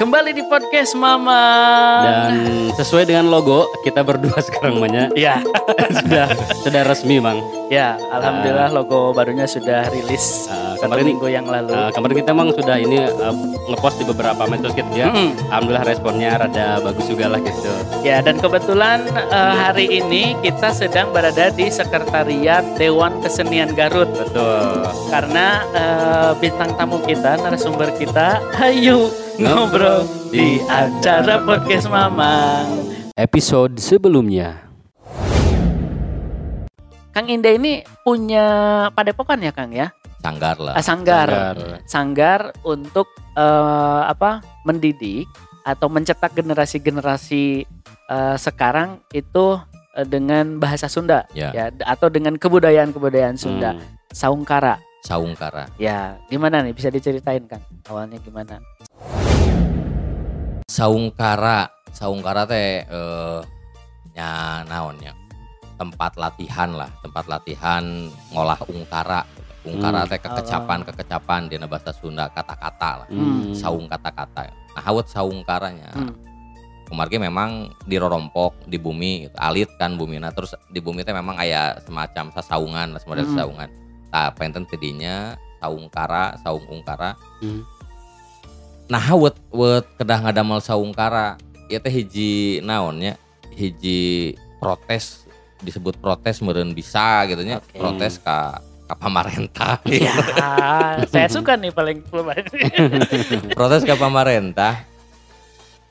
Kembali di podcast Mama. Dan sesuai dengan logo kita berdua sekarang banyak ya, sudah sudah resmi bang. ya, alhamdulillah logo barunya sudah rilis Uh, satu kemarin- minggu yang lalu. Uh, kemarin kita emang sudah ini uh, ngepost di beberapa medsos gitu ya. Mm-mm. Alhamdulillah responnya rada bagus juga lah gitu. Ya, dan kebetulan eh, hari ini kita sedang berada di Sekretariat Dewan Kesenian Garut Betul. karena eh, bintang tamu kita, narasumber kita, Hayu ngobrol di acara podcast Mama. Episode sebelumnya. Kang Indah ini punya padepokan ya, Kang ya? sanggar lah. Ah, sanggar. Sanggar. Sanggar untuk eh, apa? mendidik atau mencetak generasi-generasi eh, sekarang itu eh, dengan bahasa Sunda Ya. ya atau dengan kebudayaan-kebudayaan Sunda. Hmm. Saungkara. Saungkara. Ya, gimana nih bisa diceritain Kang? Awalnya gimana? Saungkara, Saungkara teh eh nya naonnya? Tempat latihan lah, tempat latihan ngolah ungkara. Ungkara Hmm. teh kekecapan, kekecapan di bahasa Sunda kata-kata lah. Hmm. Saung kata-kata. Nah, hawat saungkaranya. Hmm. Kemarin memang dirorompok di bumi, gitu. alit kan bumina terus di bumi teh memang aya semacam sasaungan, lah, semodel Hmm. sasaungan. Nah, penten tidinya saungkara, saung ungkara. Hmm. Nah, wet wet kedah ngadamel saungkara, ieu teh hiji naonnya, hiji protes disebut protes meureun bisa gitu nya, Oke. protes ka ka pamarentah. Ya, saya suka nih paling protes ke pemerintah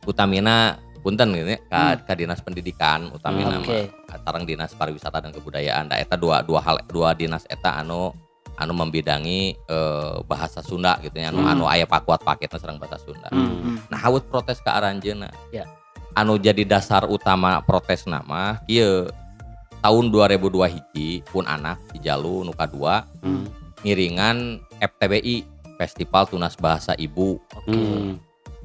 utamina punten gitu ya ka, ka dinas pendidikan utamina Hmm, oke. mah tarang dinas pariwisata dan kebudayaan. Da eta dua dua hal dua dinas eta anu anu membidangi eh, bahasa Sunda gitu ya anu Hmm. anu aya pakuat paketna sareng bahasa Sunda Hmm. nah hawut protes ke aranjeuna Ya. anu jadi dasar utama protes nama kieu tahun 2002 hiji pun anak di Jalu nuka dua Hmm. ngiringan FTBI Festival Tunas Bahasa Ibu Hmm.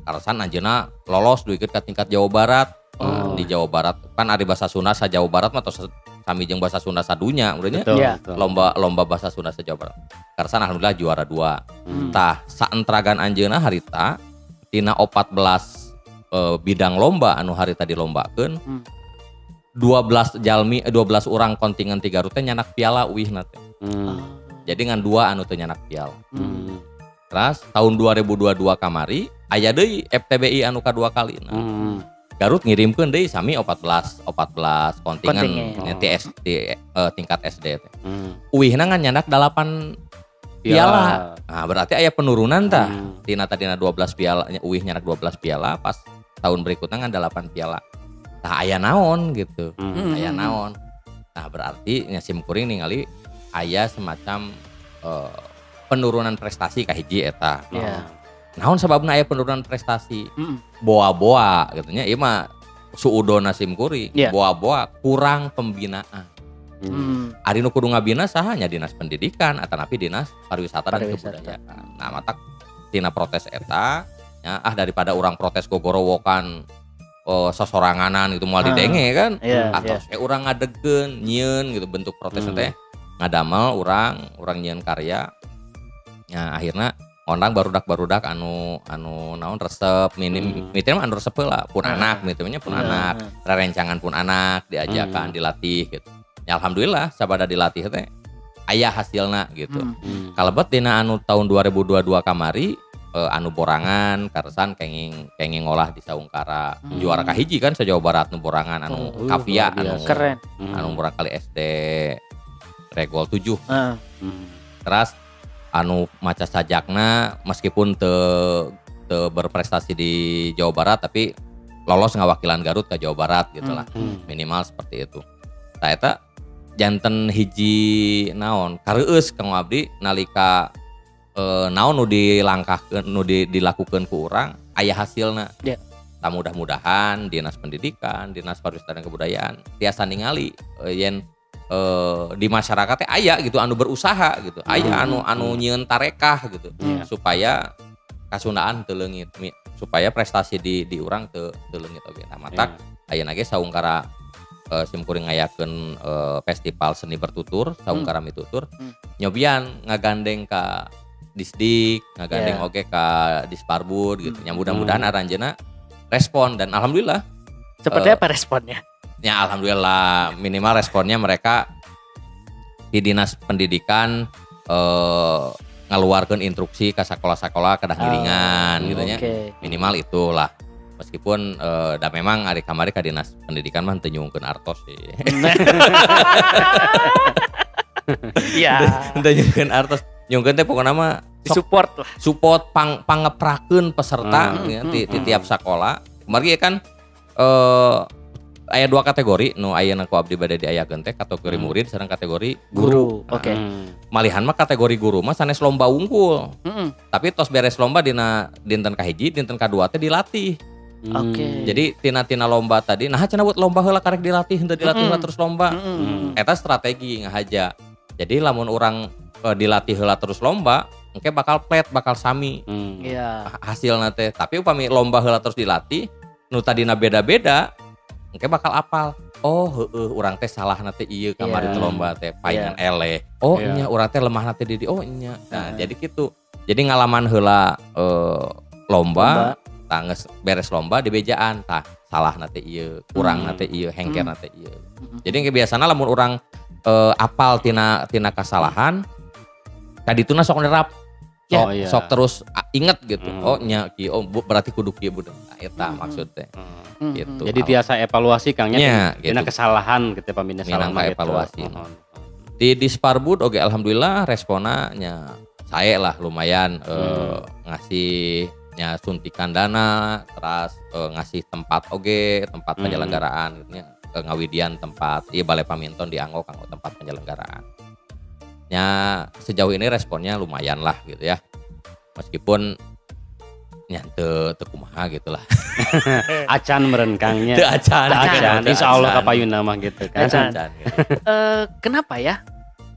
Karsan anjeuna lolos duikeun ka tingkat Jawa Barat Oh. di Jawa Barat kan ada bahasa Sunda sa Jawa Barat mah tos sami jeung bahasa Sunda sadunya urangnya Ya. betul. lomba lomba bahasa Sunda sa Jawa Barat Karsan alhamdulillah juara dua Hmm. tah saentragan anjeuna harita tina 14 eh, bidang lomba anu harita dilombakeun Hmm. 12 jalmi eh, 12 orang kontingen tiga rute nyanak piala uih teh Hmm. jadi ngan dua anu teu nyanak piala Hmm. Terus tahun 2022 kamari aya deui FTBI anu kadua kali nah, Hmm. Garut ngirimkeun deui sami 14 14 kontingen Kontingen. nya ti S- ti, eh, tingkat SD teh. Hmm. Uihna ngan nyanak 8 piala. Nah, berarti aya penurunan tah. Hmm. Tina tadina 12 piala uih nyanak 12 piala pas tahun berikutnya ngan 8 piala. Tah aya naon gitu. Hmm. Aya naon. Nah, berarti nya simkuring ningali aya semacam eh, penurunan prestasi ka hiji eta. Ya. Naon sababna aya penurunan prestasi? Hmm. boa-boa gitu nya ieu mah suudona simkuri Iya. boa-boa kurang pembinaan Hmm. Hmm. ari nu kudu ngabina sahanya dinas pendidikan atanapi dinas pariwisata dan Pariwisata. kebudayaan nah mata tina protes eta ya, ah daripada orang protes gogorowokan oh, sosoranganan gitu moal Ah. didenge kan Iya, atau iya. saya orang ngadegeun nyieun gitu bentuk protes Hmm. teh ngadamel orang orang nyieun karya ya akhirnya orang barudak barudak anu anu naon resep minim Hmm. mitim anu resep lah pun Ah. anak mitimnya pun Ah, anak rerencangan pun anak diajakan Hmm. dilatih gitu ya alhamdulillah sabada dilatih teh ayah hasilna gitu Hmm. Hmm. kalebet dina anu tahun 2022 kamari eh, anu borangan karsan kenging kenging ngolah di Saungkara Hmm. juara kahiji kan se Jawa Barat nu borangan anu Oh, kavia luar anu. Keren. Hmm. anu murah kali SD regol 7 Ah. Hmm. terus anu maca sajakna meskipun te, te berprestasi di Jawa Barat tapi lolos ngawakilan Garut ke Jawa Barat gitu lah. Hmm. minimal seperti itu. Nah eta janten hiji naon? Kareueus kang abdi nalika eh, naon nu dilangkahkeun nu di, dilakukeun ku urang aya hasilna. Ya. tak mudah-mudahan dinas pendidikan dinas pariwisata dan kebudayaan tiasa ningali eh, yen eh, di masyarakat teh aya gitu anu berusaha gitu aya anu anu nyieun tarekah gitu Iya. supaya kasundaan Mi- supaya prestasi di di urang teu teu leungit oge nah matak Ya. ayeuna ge saungkara eh, simkuring ngayakeun eh, festival seni bertutur saungkara mitutur Hmm. nyobian ngagandeng ka disdik ngagandeng Ya. oge ka disparbud gitu nya mudah-mudahan Hmm. aranjeuna respon dan alhamdulillah Seperti Eh, apa responnya? Ya alhamdulillah minimal responnya mereka di dinas pendidikan eh ngeluarkan instruksi ke sekolah-sekolah kedah ngiringan gitu nya Oke. minimal itulah meskipun eh da memang hari kamari ke dinas pendidikan mah teu nyungkeun artos sih Iya. teu nyungkeun artos nyungkeun teh pokoknya mah Support lah. support pang pangeprakeun peserta Hmm. ya, di, di Hmm. tiap sekolah kemarin kan eh aya dua kategori nu aya ku abdi bade di aya teh kategori Hmm. murid sareng kategori Guru. Nah, Oke. Hmm. malihan mah kategori guru mah sanes lomba unggul Mm-mm. tapi tos beres lomba dina dinten kahiji dinten kadua teh dilatih Oke. jadi tina tina lomba tadi nah cenah buat lomba heula karek dilatih henteu dilatih heula terus lomba Mm-mm. eta strategi ngahaja jadi lamun orang eh, dilatih heula terus lomba engke bakal plet bakal sami Hmm. Iya. hasil teh tapi upami lomba heula terus dilatih nu tadina beda-beda engke bakal apal oh heeh urang teh salah nate kamari Iya. teh lomba teh paingan eleh oh Iya. nya urang teh lemah nate di oh nya nah Nah. jadi gitu jadi ngalaman heula eh, lomba, Lomba. tah geus beres lomba di bejaan tah salah nate ieu kurang Hmm. nate ieu hengker Hmm. nate ieu Mm-mm. jadi biasanya lamun orang eh, apal tina tina kesalahan tadi itu sok nerap Ya. Oh iya. sok terus inget gitu Hmm. oh nya kieu, oh bu, berarti kudu kieu budak nah, eta Hmm. maksudnya Hmm. Mm-mm. gitu. Jadi tiasa evaluasi Kangnya Nya, dina gitu. kesalahan gitu pamindah salah Minangka mah gitu. evaluasi. Oh, oh. di disparbud oke alhamdulillah responnya saya lah lumayan eh, Hmm. ngasihnya suntikan dana terus eh, ngasih tempat oge tempat Hmm. penyelenggaraan gitu nya ke ngawidian tempat iya balai paminton di Anggo kanggo tempat penyelenggaraan nya sejauh ini responnya lumayan lah gitu ya meskipun nya teu teu kumaha gitu lah Acan meren Kangnya. teu acan Acan. teu Insya Allah acan. kapayun nama gitu kan. Acan. Acan, gitu. Eh, kenapa ya?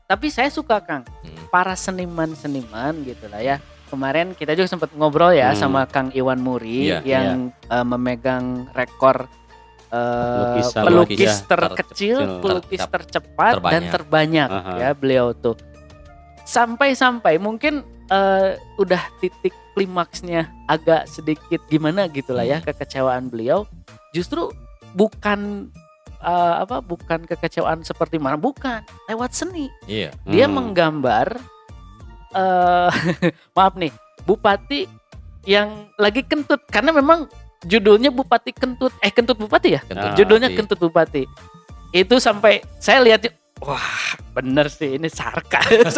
Tapi saya suka Kang Hmm. para seniman-seniman gitu lah ya. Kemarin kita juga sempat ngobrol ya Hmm. sama Kang Iwan Muri Iya. yang eh, memegang rekor eh, Lukisan pelukis lukis terkecil, tercepat. pelukis tercepat dan Terbanyak. terbanyak Aha. ya beliau tuh. Sampai-sampai mungkin eh, udah titik klimaksnya agak sedikit gimana gitu lah ya Hmm. kekecewaan beliau. Justru bukan eh, apa bukan kekecewaan seperti mana bukan lewat seni iya dia Hmm. menggambar eh maaf nih bupati yang lagi kentut karena memang judulnya bupati kentut. Eh kentut bupati ya? Kentut judulnya Bupati. kentut bupati. Itu sampai saya lihat wah bener sih ini sarkas.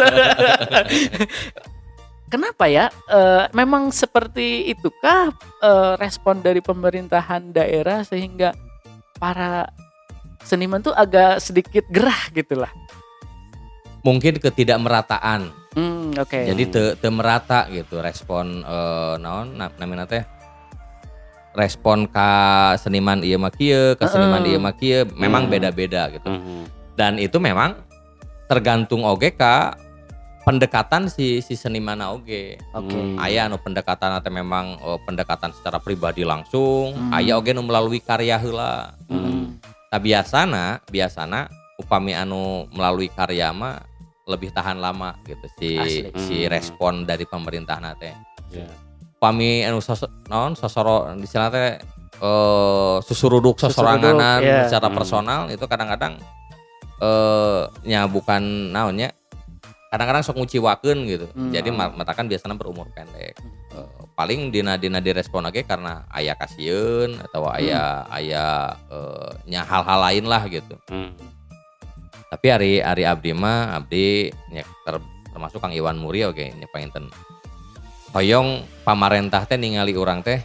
Kenapa ya? Eh, memang seperti itukah eh, respon dari pemerintahan daerah sehingga para seniman tuh agak sedikit gerah gitulah mungkin ketidakmerataan. Hmm oke. Jadi te, te merata gitu respon eh, naon na- namina teh respon ka seniman ieu mah kieu ka seniman mah kieu memang Hmm. beda-beda gitu Hmm. dan itu memang tergantung oge ka pendekatan si si seniman oge oke Hmm. aya nu pendekatan atau memang eh, pendekatan secara pribadi langsung Hmm. aya oge nu melalui karya heula Hmm. Nah biasana, biasana upami anu melalui karya mah lebih tahan lama gitu si Asli. si Hmm. respon dari pemerintah nate. Ya. Upami anu sos non sosoro di sana teh eh susuruduk sosoranganan iya. secara Hmm. personal itu kadang-kadang eh nya bukan naonnya kadang-kadang sok nguciwakeun gitu. Hmm. Jadi ma- matakan biasanya berumur pendek. Eh, paling dina dina direspon lagi karena ayah kasieun atau ayah ayah eh, nya hal-hal lain lah gitu. Hmm. Tapi hari hari abdi mah abdi nya ter- termasuk Kang Iwan Muri oke nya painten. Hoyong pamarentah teh ningali urang teh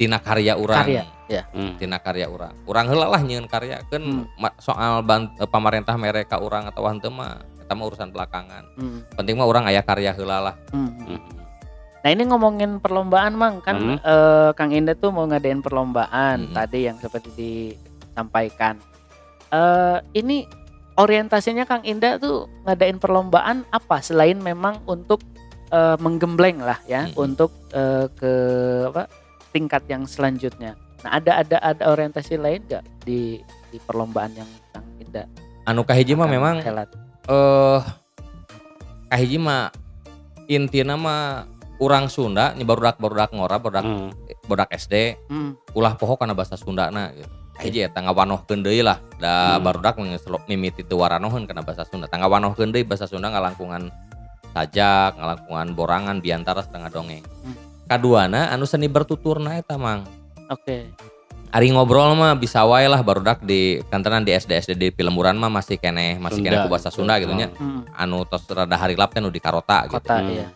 tina karya urang. Karya, ya. Hmm. Tina karya urang. Urang heula lah nyieun karya kan Hmm. soal ban, eh, pamarentah mereka urang atau henteu mah eta mah urusan belakangan. Hmm. Penting mah urang aya karya heula lah. Hmm. Hmm. Nah ini ngomongin perlombaan mang kan Hmm. eh, Kang Indah tuh mau ngadain perlombaan Hmm. tadi yang seperti disampaikan. Eh ini orientasinya Kang Indah tuh ngadain perlombaan apa selain memang untuk eh, menggembleng lah ya Hmm. untuk eh, ke apa tingkat yang selanjutnya. Nah ada ada ada orientasi lain gak di di perlombaan yang Kang Indah? Anu kahiji mah memang helat? eh kahiji mah intina mah orang Sunda nya barudak barudak ngora barudak Hmm. barudak SD Hmm. ulah poho karena bahasa Sunda na gitu. Aja eta ngawanohkeun deui lah. Da Hmm. barudak mimiti teu waranoheun kana bahasa Sunda. Tangga wanohkeun deui bahasa Sunda ngalangkungan sajak, ngalangkungan borangan biantara setengah dongeng. Hmm. Kaduana anu seni bertuturna eta mang. Oke. Ari ngobrol mah bisa wae lah barudak di kantenan di SD SD di Pilemburan mah masih keneh masih Sunda keneh ku bahasa. Sunda gitu nya. Hmm. Anu tos rada harilap nu di Karota gitu. Kota Hmm. iya.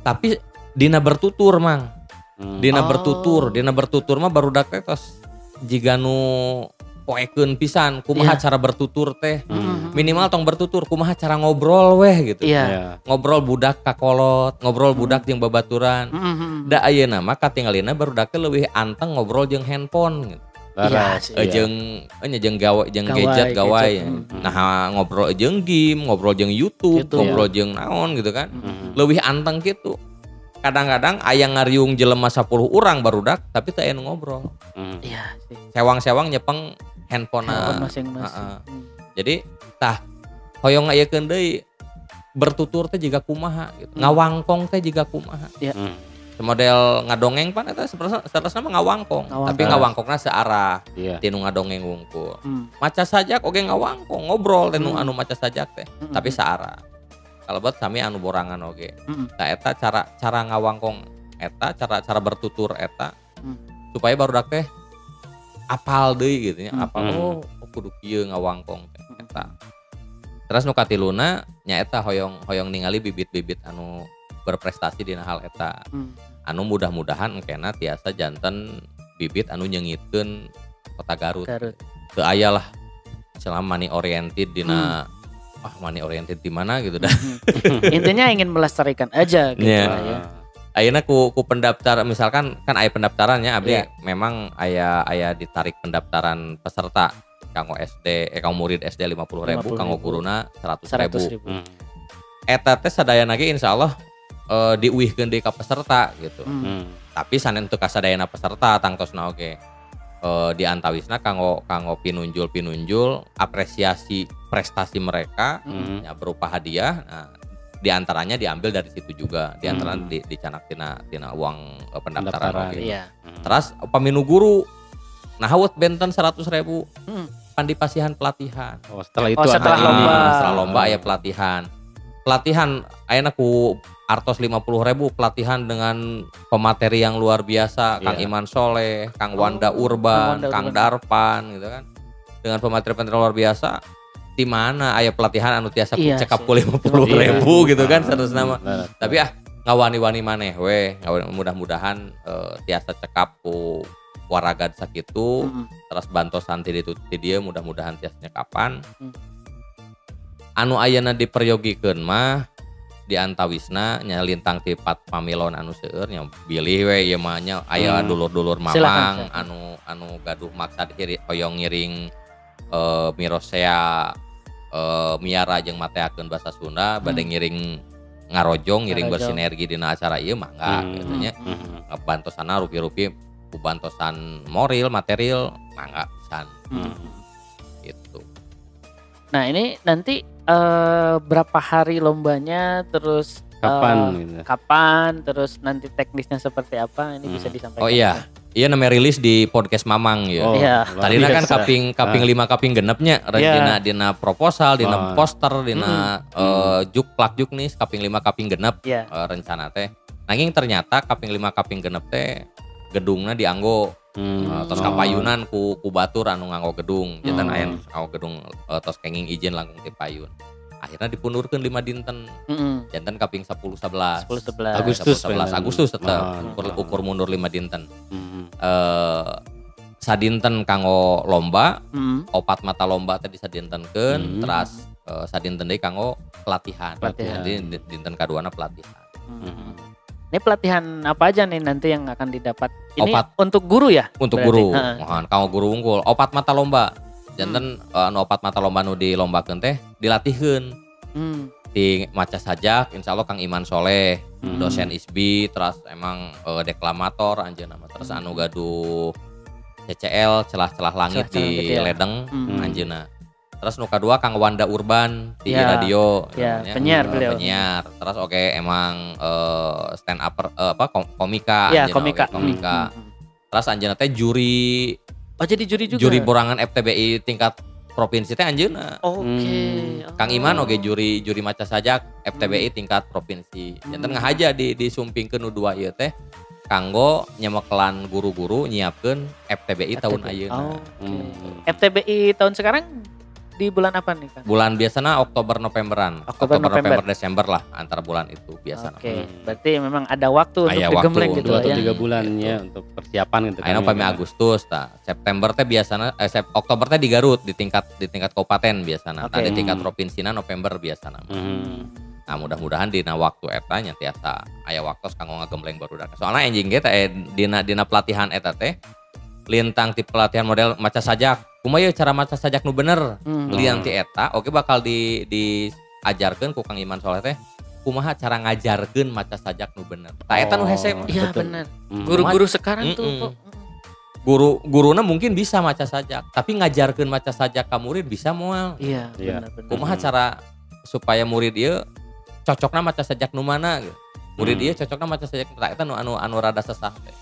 Tapi dina bertutur mang. Hmm. Dina Oh. bertutur, dina bertutur mah barudak teh tos jiga nu poekeun pisan kumaha Iya. cara bertutur teh. Hmm. Minimal tong bertutur kumaha cara ngobrol weh gitu. Iya. Ya. Ngobrol budak kakolot, ngobrol budak jeung babaturan. Hmm, hmm, hmm. Da ayeuna mah katinggalina barudak teh leuwih anteng ngobrol jeung handphone gitu. Iya. Eh, iya. jeung enya jeung gawe jeung Gawai, gadget gawai. gadget, hmm. Nah, ngobrol jeung game, ngobrol jeung YouTube, YouTube, ngobrol jeung naon gitu kan. Hmm. Leuwih anteng gitu. Kadang-kadang aya ngariung jelema 10 urang barudak tapi teu aya nu ngobrol. Hmm. Iya sih. Sewang-sewang nyepeng handphone. Handphone masing-masing. Heeh. Hmm. Jadi tah hoyong ngayakeun deui bertutur teh jiga kumaha gitu. Hmm. Ngawangkong teh jiga kumaha. Hmm. Model ngadongeng pan eta sebenarnya mah ngawangkong, Ngawangkong. tapi ngawangkongna searah Iya. tinu ngadongeng wungkul. Hmm. Maca sajak oge ngawangkong, ngobrol tinu Hmm. anu maca sajak teh, Hmm. tapi searah. Kalau buat sami anu borangan oge. Hmm. Nah eta cara cara ngawangkong eta cara cara bertutur eta Hmm. supaya baru teh apal deui gitu Hmm. apal Hmm. oh oh, kudu kieu ngawangkong eta. Terus nu katiluna nya eta hoyong hoyong ningali bibit-bibit anu berprestasi dina hal eta. Hmm. Anu mudah-mudahan engkena tiasa janten bibit anu nyengitkeun kota Garut. Garut. Teu aya lah selama money oriented dina Hmm. ah money oriented di mana gitu dah. Intinya ingin melestarikan aja gitu Iya. lah ya. Ayeuna ku, ku pendaftar misalkan kan aya pendaftarannya abdi Iya. memang aya aya ditarik pendaftaran peserta kanggo SD eh kanggo murid SD 50.000 ribu 50.000. kanggo guruna 100.000 100 ribu. ribu. Hmm. Eta teh sadayana ge insyaallah eh diuihkeun deui ka peserta gitu. Hmm. Hmm. Tapi sanen teu kasadayana peserta tangtosna oge. Eh di antawisna kanggo kanggo pinunjul-pinunjul apresiasi prestasi mereka Hmm. ya berupa hadiah. Nah, di antaranya diambil dari situ juga. Di antaranya Hmm. di, dicanak tina tina uang eh, pendaftaran. Pendaftaran. Iya. Hmm. Terus paminu guru nah hawut benten 100.000 ribu Hmm. pandipasihan pelatihan. Oh, setelah itu Oh, setelah ada ini. lomba. Setelah lomba ya pelatihan. Pelatihan ayeuna ku artos 50.000 ribu pelatihan dengan pemateri yang luar biasa Kang Iya. Iman Soleh, Kang Oh, Wanda Kang Urban, Wanda Kang Urban. Darpan gitu kan. Dengan pemateri-pemateri luar biasa di mana aya pelatihan anu tiasa Iya cekap sih. ku 50.000 ribu gitu kan terus nama. Laras. Tapi ah ngawani-wani maneh we, mudah-mudahan eh, tiasa cekap ku waragad sakitu Hmm. terus bantosan ti ditu ti dieu mudah-mudahan tiasa kapan Hmm. anu ayeuna diperyogikeun mah di antawisna nya lintang ti pat pamilon anu seueur nya bilih we ieu mah nya aya Hmm. dulur-dulur mamang Silakan, silakan. anu anu gaduh maksad hiri, hoyong ngiring eh mirosea eh miara jeung mateakeun bahasa Sunda bade ngiring ngarojong ngiring Ngarojong. bersinergi dina acara ieu mangga Hmm. gitu nya Hmm. bantosana rupi-rupi bantosan moral material mangga pisan Hmm. gitu. Nah ini nanti eh, berapa hari lombanya terus Kapan gitu. kapan terus nanti teknisnya seperti apa ini Hmm. bisa disampaikan. Oh iya, iya namanya rilis di podcast Mamang ya. Oh, Iya. Tadinya kan biasa. kaping kaping Ah. lima kaping genepnya Iya. dina dina proposal, dina Oh. poster, dina eh, juk plak juk nih kaping lima kaping genep Iya. eh, rencana teh. Nanging ternyata kaping lima kaping genep teh gedungnya dianggo Hmm. eh, tos Oh. kapayunan ku ku batur anu nganggo gedung. Jantan Oh. aya nu nganggo gedung eh, tos kenging izin langkung ti payun. Akhirnya dipundurkeun lima dinten. Mm-mm. Jantan kaping 10 11. 10 11. Agustus 11 pengen. Agustus tetap Oh. ukur, ukur mundur lima dinten. Hmm. eh sadinten kanggo lomba Mm. opat mata lomba tadi sadintenkeun Hmm. teras eh, sadinten deui kanggo pelatihan. Pelatihan. Jadi di- dinten kaduana pelatihan. Mm. Ini pelatihan apa aja nih nanti yang akan didapat? Ini Opat. untuk guru ya? Untuk Berarti, guru, heeh. mohon kanggo guru unggul opat mata lomba. Janten Hmm. anu opat mata lomba nu dilombakeun teh dilatihkeun Hmm. di maca sajak insya Allah Kang Iman Soleh Hmm. dosen ISBI terus emang eh, deklamator anjeunna mah terus anu gaduh CCL celah-celah langit Celah-celah di langit, ya. Ledeng Hmm. anjeunna terus nu kedua Kang Wanda Urban di Ya. radio Ya, namanya. penyiar Eh, beliau. penyiar terus oke emang eh, stand up apa kom- komika ya anjeunna komika oge, komika Hmm, hmm, hmm. terus anjeunna teh juri oh jadi juri juga juri borangan FTBI tingkat provinsi teh anjeunna oke Hmm. Oh. Kang Iman oge juri juri maca sajak FTBI tingkat provinsi. Hmm. ngahaja di disumpingkeun nu dua ieu teh kanggo nyemekelan guru-guru nyiapkeun FTBI tahun FTBI. ayeuna. oh, oke. Hmm. FTBI tahun sekarang di bulan apa nih kan Bulan biasanya Oktober Novemberan. Oktober, November. Desember lah antara bulan itu biasanya. Oke, Hmm. berarti memang ada waktu untuk Aya waktu digembleng gitu lah atau ya. tiga bulan gitu. ya untuk persiapan gitu Ayeuna upami Agustus tah. September teh biasanya eh, Sep- Oktober teh di Garut di tingkat di tingkat kabupaten biasanya. Oke. Nah, di tingkat Hmm. provinsina November biasanya. Hmm. Nah mudah-mudahan dina waktu eta nya tiasa aya waktu kanggo ngagembleng barudak. Soalnya anjing ge teh eh, dina dina pelatihan eta teh lintang ti pelatihan model maca sajak. Kumaha ye cara maca sajak nu bener? Hmm. Lian ti eta oke bakal di diajarkeun ku Kang Iman Soleh teh kumaha cara ngajarkeun maca sajak nu bener. Tah eta nu hese mah. Iya benar. Hmm. Guru-guru sekarang tuh kok. Guru guruna mungkin bisa maca sajak, tapi ngajarkeun maca sajak ka murid bisa moal. Iya, Iya. benar-benar. kumaha cara supaya murid ieu cocokna maca sajak nu mana gitu. Murid Hmm. ieu cocokna maca sajak nu eta nu anu anu rada sesah teh.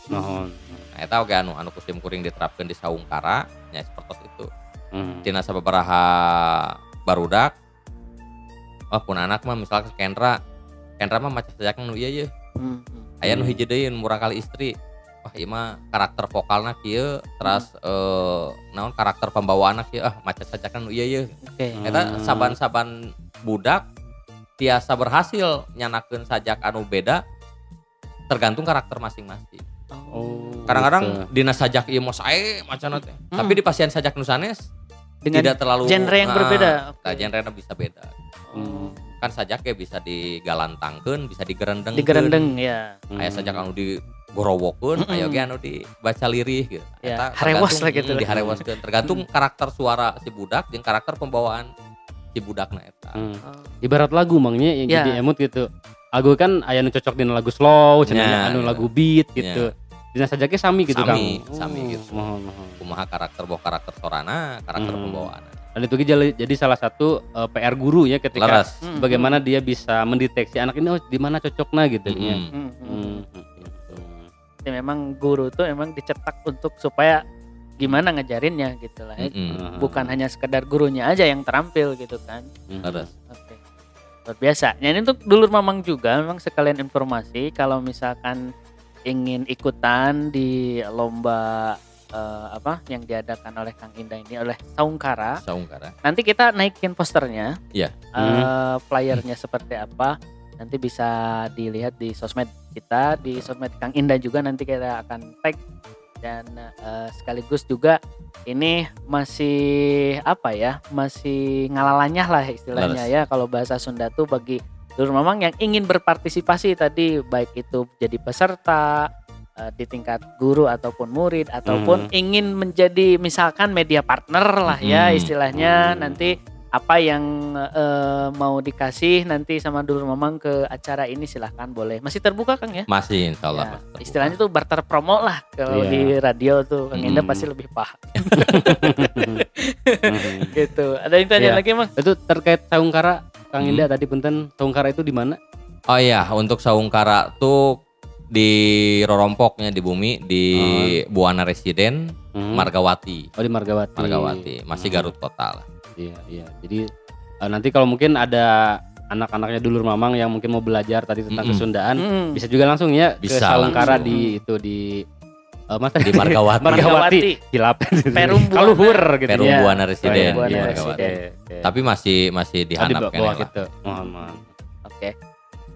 Nuhun. Nah, eta oge anu anu kusim kuring diterapkeun di saungkara nya seperti itu. Hmm. Tina sababaraha barudak Oh, pun anak mah misalnya Kendra Kendra mah maca sajak nu ieu ieu. Hmm, hmm. Aya nu Hmm. hiji deui nu murang kali istri. Wah, ieu mah karakter vokalna kieu, terus eh naon karakter pembawaanna kieu ah maca sajak nu ieu ieu. Oke. Eta Hmm. saban-saban budak tiasa berhasil nyanakeun sajak anu beda tergantung karakter masing-masing. Oh. Kadang-kadang gitu. dina sajak ieu mah sae macana teh. Hmm. Tapi di pasien sajak nu sanes Dengan tidak terlalu genre yang Nah, berbeda. Nah, genre bisa beda. Hmm. Kan sajaknya bisa digalantangkeun, bisa digerendeng. Digerendeng ya. Aya sajak anu digorowokeun, Mm-mm. aya ge anu dibaca lirih gitu. Ya, Eta harewas lah gitu mm, lah. diharewaskeun. Tergantung karakter suara si budak jeung karakter pembawaan si budakna eta. Hmm. Oh. Ibarat lagu mangnya yang Ya. jadi emut gitu. Lagu kan aya nu cocok dina lagu slow, cenah Ya, anu lagu beat gitu. Dina sajaknya sami gitu Sami, Kang. sami Oh, gitu. mohon, mohon. Kumaha karakter boh karakter sorana, karakter Hmm. pembawaan. Dan itu jadi, jadi salah satu eh, PR guru ya ketika Leres. Hmm, bagaimana dia bisa mendeteksi anak ini oh di mana cocoknya gitu ya. Mm-mm. hmm, hmm. Hmm, gitu. Jadi memang guru tuh emang dicetak untuk supaya gimana ngajarinnya gitu lah. ya. Mm-mm. Bukan hanya sekedar gurunya aja yang terampil gitu kan. Hmm. Leres. Oke. Luar biasa. Ya, ini untuk dulur mamang juga memang sekalian informasi kalau misalkan ingin ikutan di lomba eh, apa yang diadakan oleh Kang Indah ini oleh Saungkara. Saungkara. Nanti kita naikin posternya. Iya. Eh, flyernya seperti apa? Nanti bisa dilihat di sosmed kita, di sosmed Kang Indah juga nanti kita akan tag dan eh, sekaligus juga ini masih apa ya? Masih ngalalanyah lah istilahnya Laras. ya kalau bahasa Sunda tuh bagi dulur mamang yang ingin berpartisipasi tadi baik itu jadi peserta eh, di tingkat guru ataupun murid ataupun ingin menjadi misalkan media partner lah ya Hmm. istilahnya Hmm. nanti apa yang eh, mau dikasih nanti sama dulur mamang ke acara ini silahkan boleh masih terbuka kang ya, Masih insya Allah. Ya, istilahnya tuh barter promo lah kalau Iya. di radio tuh kang Indah Hmm. pasti lebih paham Hmm. gitu ada yang tanya Iya. lagi mang itu terkait Saungkara Kang Hmm. Indah tadi punten Saungkara itu di mana? Oh iya, untuk Saungkara tuh di Rorompoknya di bumi di Buana Residen Hmm. Margawati. Oh di Margawati. Margawati, masih Hmm. Garut kota lah. Iya, iya. Jadi eh, nanti kalau mungkin ada anak-anaknya dulur mamang yang mungkin mau belajar tadi tentang Mm-mm. kesundaan, Hmm. bisa juga langsung ya ke Bisa Saungkara langsung. di itu di eh, Mas Di Margawati. Margawati. Hilap. Perum Buana. Kaluhur gitu Perum ya. Buana Residen di Residen. Margawati. Oke. Tapi masih masih Oh, di dihanap lah. gitu. Mohon. Oke.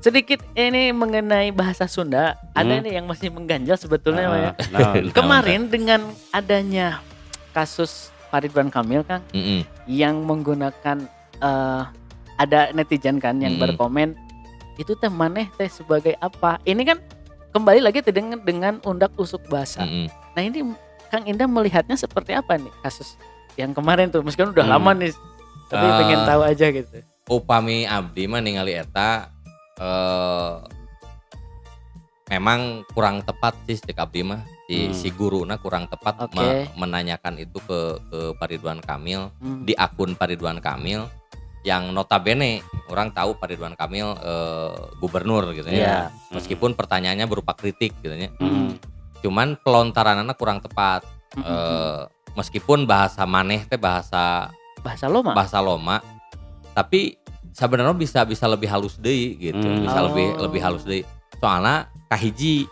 Sedikit ini mengenai bahasa Sunda, ada Hmm. ini yang masih mengganjal sebetulnya Mang, ya. Ah, nah, Kemarin dengan adanya kasus Faridwan Kamil Kang Mm-mm. yang menggunakan eh, ada netizen kan yang Hmm. berkomen itu teh maneh teh sebagai apa? Ini kan kembali lagi dengan dengan undak usuk bahasa. Mm-mm. Nah ini Kang Indah melihatnya seperti apa nih kasus yang kemarin tuh meskipun udah Hmm. lama nih tapi Ah. pengen tahu aja gitu. Upami abdi mah ningali eta eh memang kurang tepat sih cek abdi mah si Hmm. si guruna kurang tepat me- menanyakan itu ke ke Paridwan Kamil Hmm. di akun Paridwan Kamil yang notabene orang tahu Paridwan Kamil eh, gubernur gitu Iya. ya meskipun pertanyaannya berupa kritik gitu ya Hmm. cuman pelontarannya kurang tepat Hmm. Eh, meskipun bahasa maneh teh bahasa bahasa loma. bahasa loma tapi sebenarnya bisa bisa lebih halus deh gitu Hmm. bisa Oh. lebih lebih halus deh soalnya kahiji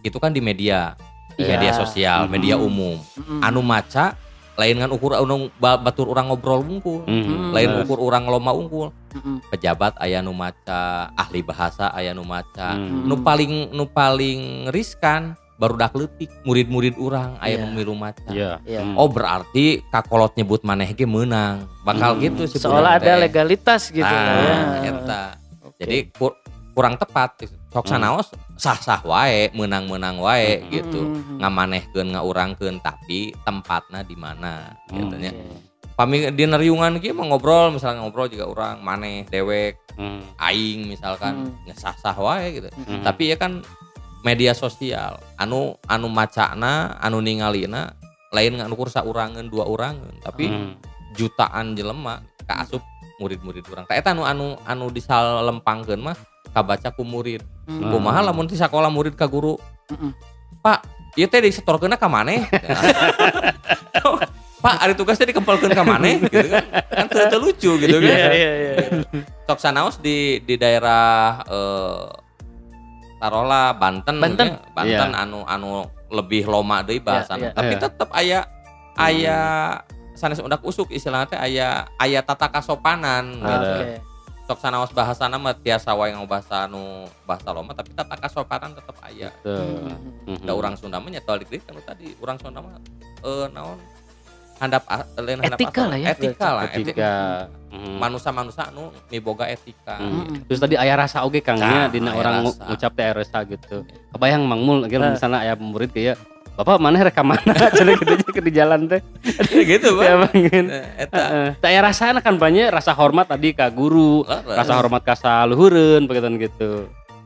itu kan di media Iya. media sosial Hmm. media umum Mm-mm. anu maca lain kan ukur ba- batur orang ngobrol unggul Hmm. lain Bener. ukur orang loma unggul Mm-mm. pejabat aya nu maca ahli bahasa aya nu maca Hmm. nu paling nu paling riskan baru dak leutik murid-murid orang aya Iya. nu milu maca Iya. Iya. Hmm. Oh berarti kakolot nyebut maneh ge menang. Bakal Hmm. gitu sih. Seolah ada legalitas gitu Nah, ya. eta. Oke. Jadi kur- kurang tepat. Sok Hmm. sanaos sah-sah wae, menang-menang wae Hmm. gitu. Mm-mm. Ngamanehkeun ngaurangkeun tapi tempatna di mana Hmm. gitu nya. Oke. Pami di neriungan kieu mah ngobrol misalnya ngobrol juga orang maneh dewek Hmm. aing misalkan Hmm. ngesah-sah wae gitu. Hmm. Tapi ya kan media sosial anu anu macana anu ningalina lain ngan ukur saurangan dua urangan tapi Hmm. jutaan jelema kaasup murid-murid orang. Tak eta anu anu anu disalempangkeun mah kabaca ku murid. Mm. Kumaha lamun ti sakola murid ka guru. Pak, ieu teh disetorkeunna ka maneh. Pak, ari tugas teh dikempelkeun ka maneh gitu kan. Kan teu lucu gitu kan. Iya iya iya. Sok sanaos di di daerah eh tarola Banten Banten. ya. Banten Iya. anu anu lebih loma bahasana. Iya, iya. Tapi Iya. tetep aya aya sanes undak usuk istilahnya teh aya aya tata kasopanan gitu. Sok sanaos bahasana mah tiasa wae bahasa anu bahasa loma tapi tata kasopanan tetep aya. Tuh. Mm-mm. Hmm. Da urang Sunda mah nyetel dikit kan tadi urang Sunda mah eh naon handap a- lain handap Etika lah ya, Etika lah. etika. Ketika hmm. Manusia-manusia anu miboga etika. Hmm. Mm-mm. Terus tadi ayah rasa oge kangnya Nah, dina orang rasa. ngucap teh rasa gitu. Kebayang Mang Mul akhirnya Nah. misalnya aya murid kayak Bapak mana rekam mana cenah gitu aja ke di jalan teh. gitu, Ya Bang. bangin. Eh, Eta Heeh. Teh aya rasana kan banyak rasa hormat tadi ka guru, rasa hormat ka saluhureun begitu gitu.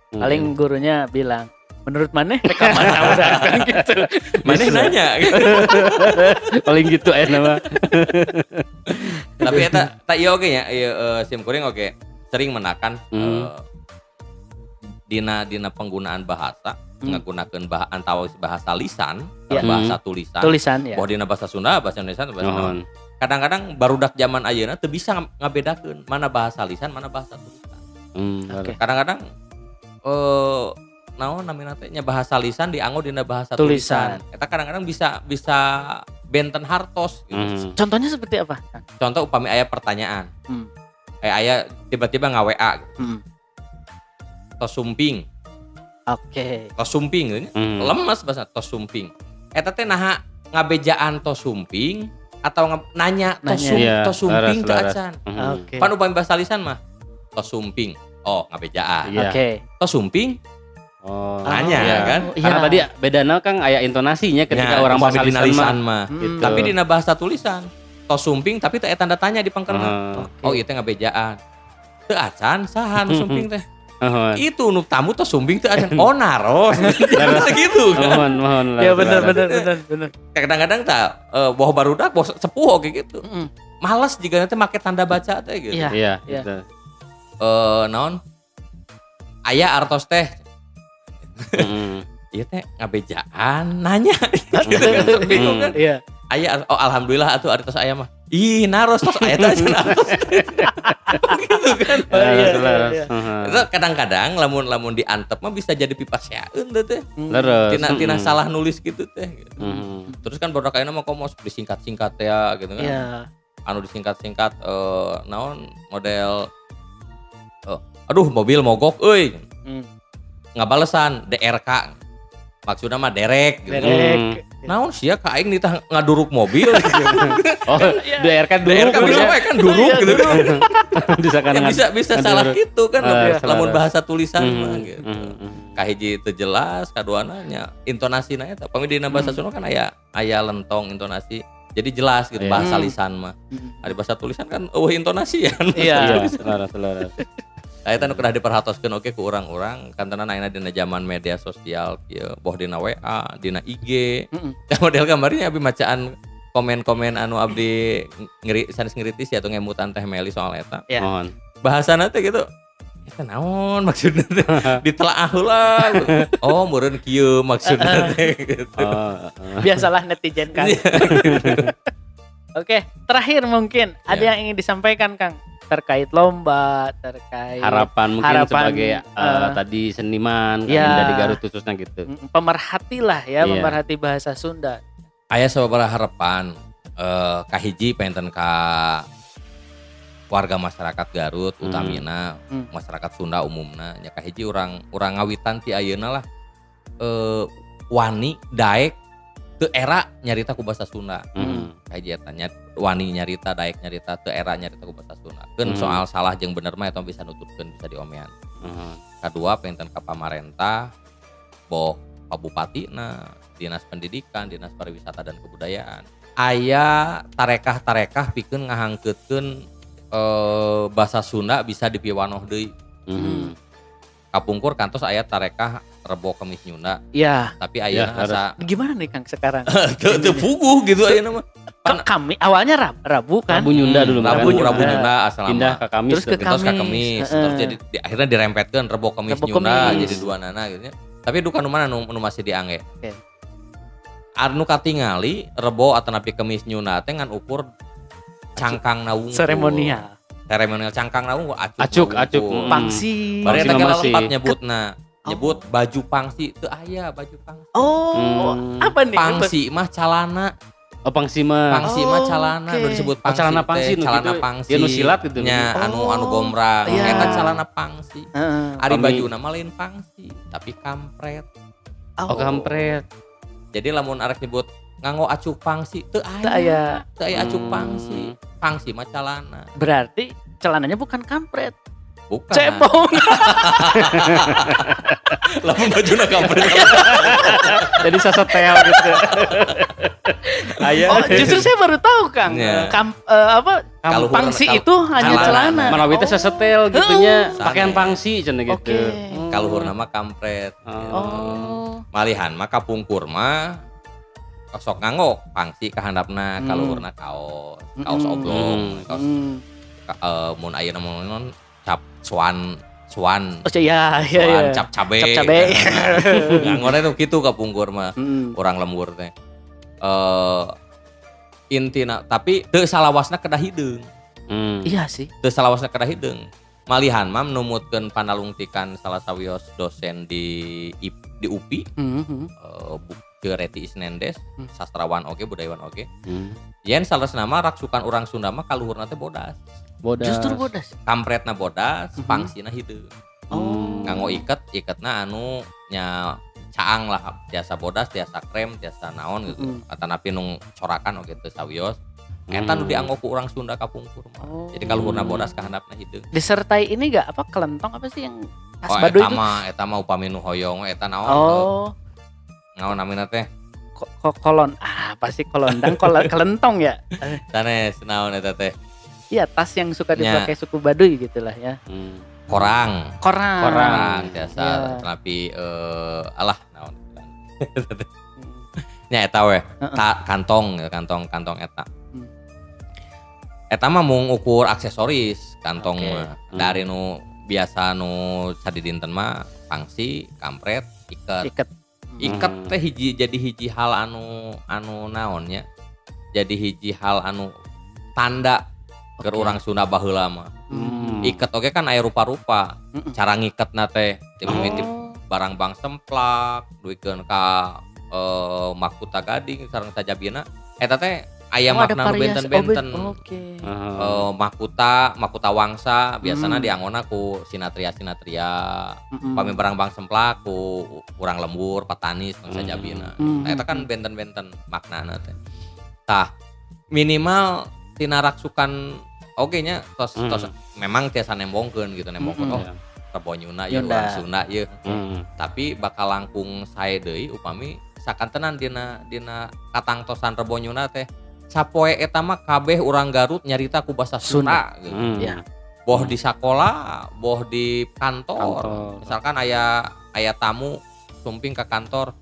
Hmm. Paling gurunya bilang, menurut mana rekam mana udah kan gitu. mana nanya gitu. paling gitu aya nama. tapi eta tak iya oke ya iya eh, sim kuring oke sering menakan Hmm. eh, dina dina penggunaan bahasa Hmm. menggunakan bah antau bahasa lisan Ya. bahasa tulisan Tulisan ya. bahwa dina bahasa Sunda bahasa Indonesia bahasa Sunda. Nuhun. kadang-kadang barudak zaman ayeuna teu bisa ng- ngabedakeun mana bahasa lisan mana bahasa tulisan Hmm. Oke. kadang-kadang eh naon namina teh nya bahasa lisan dianggo dina bahasa Tulisan. tulisan eta kadang-kadang bisa bisa benten hartos gitu. Hmm. Contohnya seperti apa? contoh upami aya pertanyaan Hmm. eh aya tiba-tiba nggak WA Hmm. tos sumping Oke. tos sumping nya. Hmm. lemes bahasa tos sumping eta teh naha ngabejaan tos sumping atau nge- nanya tos, Nanya. sum- Iya, tos sumping teu acan Hmm. Oke. pan upami bahasa lisan mah tos sumping oh ngabejaan Iya. Oke. tos sumping Oh. Nanya, iya. kan? Iya. Karena tadi bedana kan aya intonasinya ketika Ya, orang bahasa lisan, lisan mah. mah Hmm. Gitu. tapi dina bahasa tulisan tos sumping tapi teh tanda tanya di pangkerna Heeh. oh iya teh ngabejaan teu acan saha nu sumping teh Mohon. itu nu tamu tos sumping teu acan oh naros gitu kan Mohon, mohon. Ya benar benar benar benar. kadang-kadang tak eh boh barudak boh sepuh kayak gitu Mm. males jika nanti make tanda baca teh gitu Iya. Iya, Iya. gitu. eh naon aya artos teh iya teh ngabejaan nanya gitu kan bingung kan Iya. aya oh alhamdulillah atuh artos aya mah ih naros tos acan artos teh. gitu kan Oh, iya, iya, iya. Heeh. itu kadang-kadang lamun lamun diantep mah bisa jadi pipa syaeun teh teh Hmm. Leres. tina tina salah nulis gitu teh gitu. Mm-mm. terus kan baru kayaknya mah komos disingkat-singkat ya gitu kan Iya. anu disingkat-singkat eh naon model eh, aduh mobil mogok euy Hmm. ngabalesan DRK maksudnya mah derek gitu. Derek. Naon sia ka aing ditah ngaduruk mobil? Gitu. Oh, DRK dulu DRK bisa wae kan duruk gitu. kan bisa kan Ya, bisa bisa salah gitu kan Eh, lamun bahasa tulisan Hmm, mah gitu. hmm, hmm. kahiji teu jelas kaduana nya intonasina eta pami dina bahasa Sunda kan aya aya lentong intonasi. Jadi jelas gitu Iya. bahasa Hmm. lisan mah. Hmm. Ada bahasa tulisan kan eueuh intonasi ya. Iya. Iya, laras, Saya nu kedah diperhatoskeun oke ku orang-orang kantenan ayeuna dina zaman media sosial kieu boh dina WA, dina IG. Mm-mm. Da model gambarnya abi macaan komen-komen anu abdi ngeri sanes ngiritis ya atau ngemutan teh Meli soal eta. Ya. Mohon. Bahasana teh gitu. Eta naon maksudnya teh? Ditelaah heula. Oh, meureun kieu maksudnya teh gitu. Oh, oh. Biasalah netizen kan. Oke, terakhir mungkin ada Ya. yang ingin disampaikan Kang terkait lomba, terkait harapan mungkin Harapan, sebagai eh, eh, tadi seniman kan ya. dari Garut khususnya gitu. Mm, pemerhati lah ya, Iya. pemerhati bahasa Sunda. Aya sababaraha harapan eh kahiji penten ka warga masyarakat Garut Hmm. utamina Hmm. masyarakat Sunda umumna nya kahiji urang urang ngawitan ti ayeuna lah eh wani daek teu era nyarita ku bahasa Sunda Mm. kahiji eta nya wani nyarita daek nyarita teu era nyarita ku bahasa Sunda Hmm. soal salah jeung bener mah eta bisa nutupkeun bisa diomean Oh. kedua penten ka pamarentah boh Bupati nah dinas pendidikan dinas pariwisata dan kebudayaan aya tarekah-tarekah pikeun ngahangkeutkeun eh, bahasa Sunda bisa dipiwanoh deui Mm. Kapungkur kantos aya tarekah rebo kemis nyunda Ya, tapi Ya, ayeuna asa gimana nih Kang sekarang? teu puguh gitu ayeuna mah Ke kami awalnya Rab- Rabu kan? Rabu Nyunda dulu Hmm, Rabu kan? Rabu Nyunda. asal Pindah ke Kamis. Terus ke tuh. terus ke Kamis. kemis Heeh. terus jadi di- akhirnya dirempetkeun rebo kemis Rebo nyunda Kemis. jadi dua nana gitu nya. tapi duka nu mana nu, nu masih diangge Oke. anu katingali rebo atau napi kemis nyunda teh ngan ukur cangkang nawung Seremonial. Seremonial cangkang nawung acuk Acuk, acuk. Mm. Pangsi. Bari Pangsi eta geus lompat nyebutna Oh. nyebut baju pangsi teu aya baju pangsi Oh, Hmm. apa nih? pangsi mah calana Oh pangsi mah. pangsi Oh, mah calana oke. nu disebut Oh, pangsi calana teh, pangsi calana gitu. pangsi Dia nu silat gitu. nya anu anu Oh, gombrang iya. eta calana pangsi Heeh. Ari baju nama lain pangsi tapi kampret Oh kampret. jadi lamun arek nyebut nganggo acuk pangsi teu Teu aya aya. teu aya acuk Hmm. pangsi pangsi mah calana Berarti celananya bukan kampret. bukan Cebong. lamun bajuna kampret Jadi sasetel gitu. Aya. Oh, justru saya baru tahu Kang. Iya. Kam, eh, apa Kalau pangsi kal- itu hanya celana. celana. Manawi teh Oh. sasetel gitunya, Oh. pakaian pangsi cenah gitu. Oke. kaluhur nama kampret Oh. malihan mah kapungkur mah sok nganggo pangsi kahandapna Hmm. kaluhurna kaos kaos Mm-mm. oblong Hmm. kaos Hmm. ka- eh, mun ayeuna mun cap swan swan Oh iya iya swan iya. cap cabe Cap cabe. nganggo nu kitu kapungkur mah Hmm. orang lembur teh eh intina tapi teu salawasna kedah hideung Hmm. Iya sih. teu salawasna kedah hideung malihan mah numutkeun panalungtikan salah sawios dosen di di UPI Hmm, hmm. eh, Bu Teu Reti Isnendes Hmm. sastrawan oge budayawan oge Hmm. yen salah nama raksukan orang Sunda mah kaluhurna teh bodas Bodas. Justru bodas. kampretna bodas Mhm. pangsina hideung Oh. nganggo iket iketna anu nya caang lah tiasa bodas tiasa krem tiasa naon gitu Mm. atanapi nung corakan oge teu sawios eta nu Hmm. dianggo ku urang Sunda kapungkur mah Oh. jadi kaluhurna bodas kahandapna hideung disertai ini gak apa kelentong apa sih yang khas oh Baduy eta itu? mah eta mah upami nu hoyong eta naon Oh, naon namina teh ko- ko- kolon. Ah, pasti kolondang kol kelentong ya. sanes naon eta teh Iya, tas yang suka dipakai suku Baduy gitulah ya. Hmm. korang Korang. korang tiasa Iya. tapi eh alah naon Hmm. nya eta we. Ta- kantong ya, kantong kantong eta Hmm. eta mah mung ukur aksesoris kantong mah dari nu biasa nu sadi dinten mah pangsi kampret iket Iket. Iket Hmm. teh hiji jadi hiji hal anu anu naonnya jadi hiji hal anu tanda ke Oke. urang Sunda baheula mah Hmm. iket oke kan aya rupa-rupa cara ngiketna teh dimimiti Oh. barang bang semplak duikeun ka eh, mahkota gading sareng sajabina eta teh aya Oh, makna benten-benten Oh, Oke. Ah. Eh, mahkota mahkota wangsa biasanya Hmm. dianggona ku sinatria sinatria Mm-mm. pami barang bang semplak ku urang lembur patanis Hmm. bangsa jabina Hmm. Nah, eta kan benten-benten maknana teh tah minimal tina raksukan oke nya tos Hmm. tos memang tiasa nembongkeun gitu nembongkeun Hmm. oh Ya. rebo ya urang Sunda ieu Hmm. tapi bakal langkung sae deui upami sakan tenan dina dina katangtosan rebo nyuna teh sapoe eta mah kabeh urang Garut nyarita ku basa Sunda gitu. Hmm. Ya. boh di sekolah boh di kantor, Kantor. misalkan ayah ayah tamu sumping ke kantor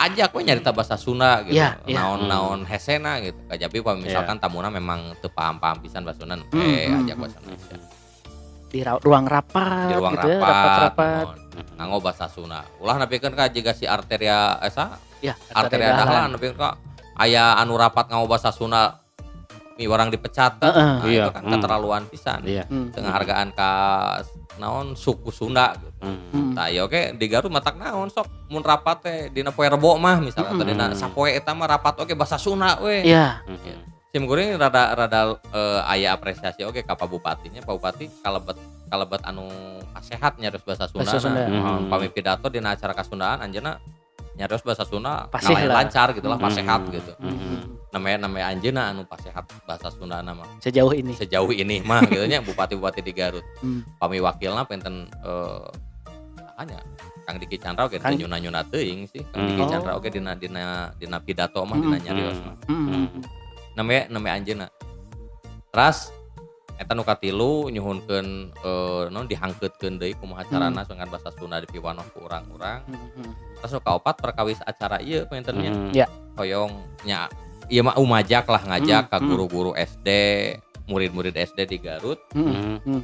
ajak we nyarita bahasa Sunda gitu. Iya, iya. naon-naon hesena gitu. Kajabi kalau misalkan tamuna memang teu paham-paham pisan bahasa Sunda. Hmm, eh hmm, ajak hmm, bahasa Indonesia di ra- ruang rapat di ruang gitu ya, rapat, naon, nganggo bahasa Sunda. Ulah nepikeun ka jiga si arteria esa ya arteria dahlan. dahlan. nepikeun ka aya anu rapat nganggo bahasa Sunda mi orang dipecat teh. Heeh. nah, Iya, itu kan hmm. keterlaluan pisan Iya. Hmm. tengah hargaan ka naon suku Sunda gitu. Hmm. Hmm. Nah, ya oke di Garut matak naon sok mun rapat teh dina poe rebo mah misalnya atau Mm-mm. dina sapoe eta mah rapat oke bahasa Sunda we. Iya. Hmm. Sim kuring rada rada eh, aya apresiasi oke ka Pak Bupatinya. Pak Bupati kalebet kalebet anu kasehat nyarios bahasa Sunda. Bahasa Sunda. Hmm. Pami pidato dina acara kasundaan anjeunna nyarios bahasa Sunda Pasih lah. lancar gitu lah Hmm. pasehat gitu. Hmm. Namanya namanya anjeunna anu pasehat bahasa Sunda nama Sejauh ini. sejauh ini mah gitu nya bupati-bupati di Garut. Hmm. Pami wakilna penten eh hanya Kang Diki Chandra oke Kang- nyuna-nyuna teuing sih. Kang Hmm. Diki Oh. Chandra oke dina dina dina pidato mah dina Hmm. nyarios mah. Namanya namanya anjeunna. Teras eta nu katilu nyuhunkeun eh non dihangkeutkeun deui kumaha carana dengan bahasa Sunda dipiwanoh ku urang-urang. Hmm. Terus nu kaopat perkawis acara ieu pentennya. Hmm. Ya. Hoyong nya ieu mah umajak lah ngajak Hmm, ka hmm. guru-guru SD, murid-murid SD di Garut. Hmm. Hmm.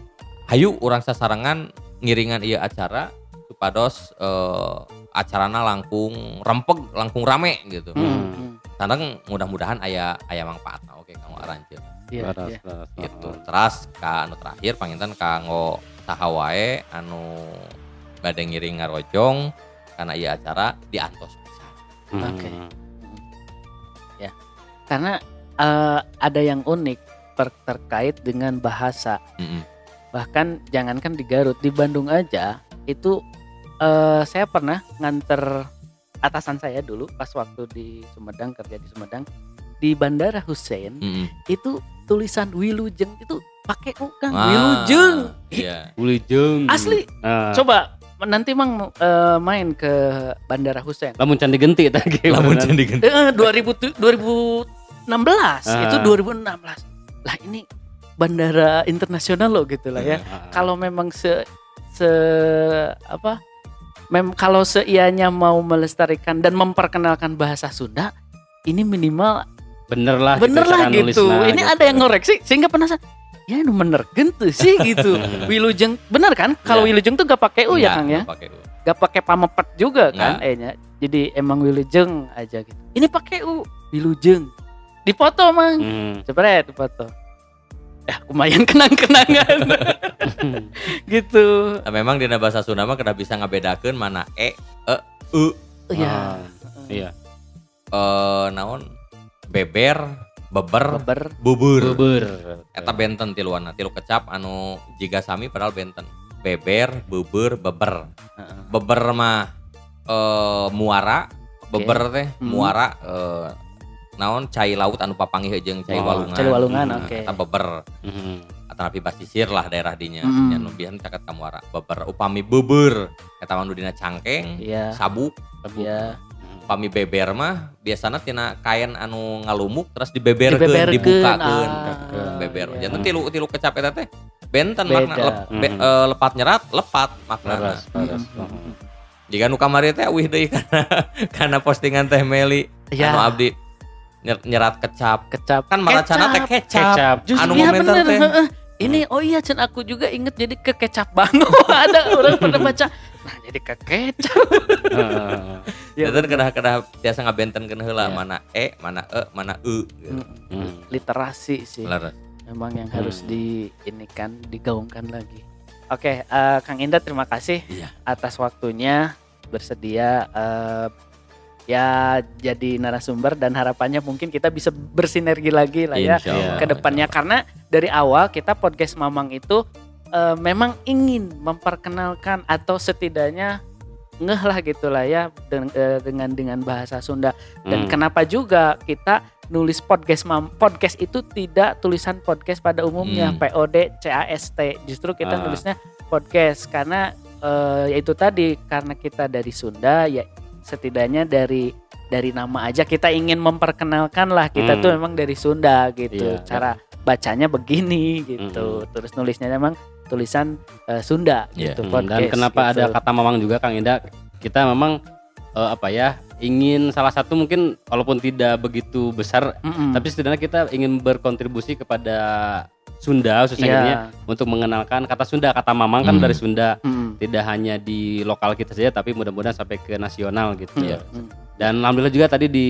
hayu orang sasarangan ngiringan iya acara supados eh, acarana langkung rempeg langkung rame gitu Hmm. kadang mudah-mudahan aya aya manfaatna oke kanggo aranjeun Iya. Iya. laras. gitu terus ka anu terakhir panginten kanggo saha wae anu bade ngiring ngarojong karena iya acara diantos pisan Hmm. Oke. Karena eh, ada yang unik per- terkait dengan bahasa. Mm-mm. Bahkan jangankan di Garut, di Bandung aja itu eh, saya pernah nganter atasan saya dulu pas waktu di Sumedang kerja di Sumedang di Bandara Hussein Mm-mm. itu tulisan Wilujeng itu pakai U kan Ah, Wilujeng. iya Wilujeng. Asli. Ah. Coba nanti mang eh, main ke Bandara Hussein. Lamun can digenti tadi. lamun can diganti Eh, 2000 tu- 2016 itu Ah. 2016 lah ini bandara internasional loh gitu lah ya Ah. kalau memang se se apa mem kalau seianya mau melestarikan dan memperkenalkan bahasa Sunda ini minimal bener lah bener gitu, lah gitu nulisna ini ada yang ngoreksi sehingga penasaran ya nu bener gitu sih gitu. Wilujeng bener kan? Kalau Ya. Wilujeng tuh gak pakai U ya Kang ya? nggak pakai U. gak pakai pamepet juga kan Nggak. eh-nya. jadi emang Wilujeng aja gitu. Ini pakai U Wilujeng. Dipoto mang. Hmm. Jepret dipoto. Ya lumayan kenang-kenangan. Gitu. Nah, memang dina bahasa Sunda mah kada bisa ngabedakeun mana e e u. Oh, ya Ah, Iya. eh naon? Beber beber Beber. bubur. Bubur. eta benten tiluanna tilu kecap anu jiga sami padahal benten. Beber bubur beber. Beber mah eh muara. Beber teh Hmm. muara eh naon? Cai laut anu papanggih jeung cai Oh, walungan. cai walungan, Nah, oke. eta beber. Hmm. atau basisir lah daerah dinya. Hmm. nya nu bihan caket ka muara beber. Upami bubur. Eta mah dina cangkeng iya. sabuk Sabuk. iya pami beber mah biasanya tina kain anu ngalumuk terus dibeberkeun Dibeberkeun, dibukakeun ah, beber iya. jangan tilu tilu kecap eta teh benten Beda. makna lep- be- Mhm. eh, lepat nyerat lepat makna. Hmm. jika nu kamari teh wih deui karena karena postingan teh Meli Iya. anu abdi nyer- nyerat kecap kecap kan maracana teh kecap, Kecap. Anu iya komentar bener, teh ini oh iya Cen aku juga inget jadi ke kecap banget ada orang pernah baca nah jadi kecap Heeh. Ya, Jadi kedah-kedah biasa ngabentenkeun heula Iya. mana e mana e mana e gitu. Mm, Hmm. literasi sih memang yang harus Hmm. di ini kan digaungkan lagi oke eh, Kang Indah terima kasih Iya. atas waktunya bersedia eh, ya jadi narasumber dan harapannya mungkin kita bisa bersinergi lagi lah ya ke depannya karena dari awal kita podcast Mamang itu eh, memang ingin memperkenalkan atau setidaknya ngeh lah gitulah ya den- eh, dengan dengan bahasa Sunda dan Hmm. kenapa juga kita nulis podcast mam podcast itu tidak tulisan podcast pada umumnya Hmm. POD CAST justru kita Ah. nulisnya podcast karena eh, yaitu tadi karena kita dari Sunda ya setidaknya dari dari nama aja kita ingin memperkenalkan lah kita Hmm. tuh memang dari Sunda gitu Iya, cara bacanya begini gitu. Terus nulisnya memang tulisan eh, Sunda Iya. gitu. Hmm, dan podcast, kenapa gitu. ada kata mamang juga Kang Indah kita memang eh, apa ya ingin salah satu mungkin walaupun tidak begitu besar Mm-mm. tapi setidaknya kita ingin berkontribusi kepada Sunda khususnya ya, untuk mengenalkan kata Sunda kata mamang kan Hmm. dari Sunda Mm-mm. tidak hanya di lokal kita saja tapi mudah-mudahan sampai ke nasional gitu. Mm. dan alhamdulillah juga tadi di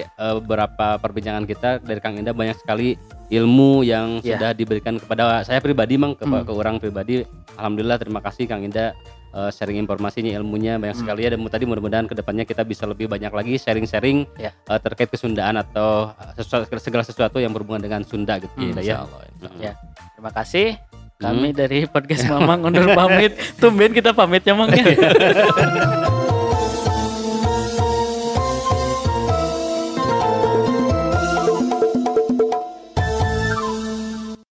eh, beberapa perbincangan kita dari Kang Indah banyak sekali ilmu yang Iya. sudah diberikan kepada saya pribadi mang ke, Hmm. ke orang pribadi alhamdulillah terima kasih Kang Indah eh, sharing informasinya ilmunya banyak Hmm. sekali ya dan tadi mudah-mudahan ke depannya kita bisa lebih banyak lagi sharing-sharing Iya. eh, terkait kesundaan atau sesuatu, segala sesuatu yang berhubungan dengan Sunda gitu Hmm, ya. Allah. Ya. Terima kasih. Hmm. Kami dari podcast Mamang undur pamit. Tumben kita pamit ya Mang ya.